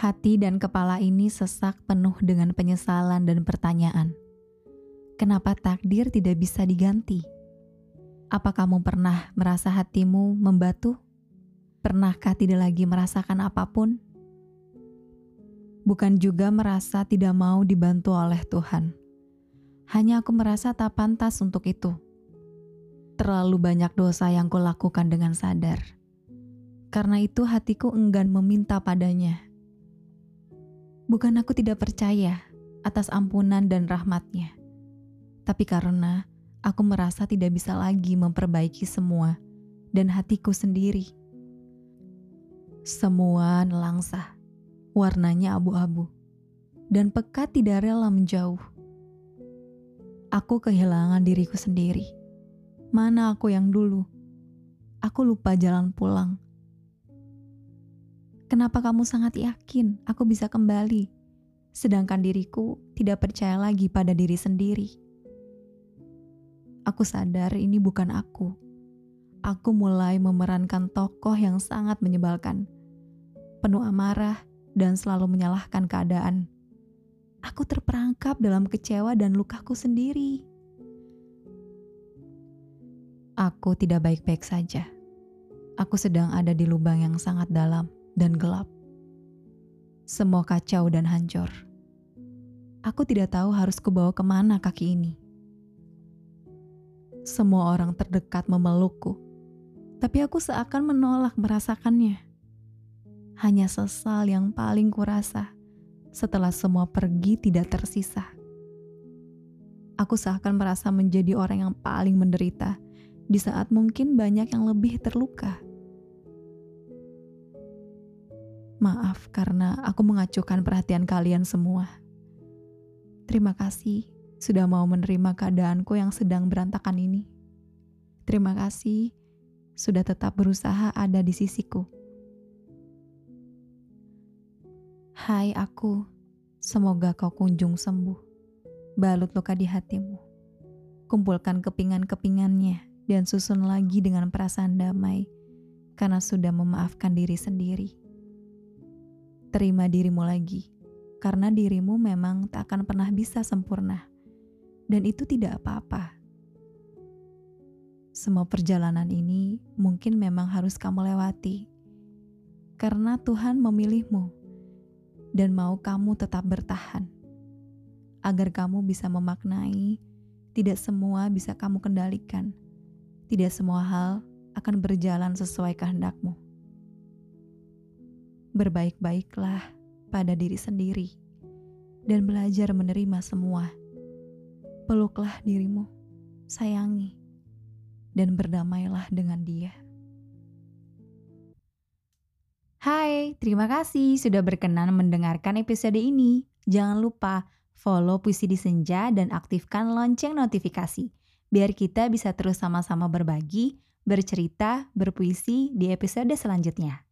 Hati dan kepala ini sesak penuh dengan penyesalan dan pertanyaan. Kenapa takdir tidak bisa diganti? Apa kamu pernah merasa hatimu membatu? Pernahkah tidak lagi merasakan apa pun? Bukan juga merasa tidak mau dibantu oleh Tuhan. Hanya aku merasa tak pantas untuk itu. Terlalu banyak dosa yang kulakukan dengan sadar. Karena itu hatiku enggan meminta padanya Bukan aku tidak percaya atas ampunan dan rahmatnya, tapi karena aku merasa tidak bisa lagi memperbaiki semua dan hatiku sendiri. Semua nelangsa, warnanya abu-abu, dan pekat tidak rela menjauh. Aku kehilangan diriku sendiri. Mana aku yang dulu? Aku lupa jalan pulang Kenapa kamu sangat yakin aku bisa kembali, sedangkan diriku tidak percaya lagi pada diri sendiri? Aku sadar ini bukan aku. Aku mulai memerankan tokoh yang sangat menyebalkan, penuh amarah dan selalu menyalahkan keadaan. Aku terperangkap dalam kecewa dan lukaku sendiri. Aku tidak baik-baik saja. Aku sedang ada di lubang yang sangat dalam dan gelap. Semua kacau dan hancur. Aku tidak tahu harus kubawa ke mana kaki ini. Semua orang terdekat memelukku, tapi aku seakan menolak merasakannya. Hanya sesal yang paling kurasa setelah semua pergi tidak tersisa. Aku seakan merasa menjadi orang yang paling menderita di saat mungkin banyak yang lebih terluka. Maaf karena aku mengacuhkan perhatian kalian semua. Terima kasih sudah mau menerima keadaanku yang sedang berantakan ini. Terima kasih sudah tetap berusaha ada di sisiku. Hai aku, semoga kau kunjung sembuh. Balut luka di hatimu. Kumpulkan kepingan-kepingannya dan susun lagi dengan perasaan damai karena sudah memaafkan diri sendiri terima dirimu lagi, karena dirimu memang tak akan pernah bisa sempurna, dan itu tidak apa-apa. Semua perjalanan ini mungkin memang harus kamu lewati, karena Tuhan memilihmu dan mau kamu tetap bertahan, agar kamu bisa memaknai tidak semua bisa kamu kendalikan, tidak semua hal akan berjalan sesuai kehendakmu berbaik-baiklah pada diri sendiri dan belajar menerima semua. Peluklah dirimu, sayangi, dan berdamailah dengan dia. Hai, terima kasih sudah berkenan mendengarkan episode ini. Jangan lupa follow Puisi di Senja dan aktifkan lonceng notifikasi, biar kita bisa terus sama-sama berbagi, bercerita, berpuisi di episode selanjutnya.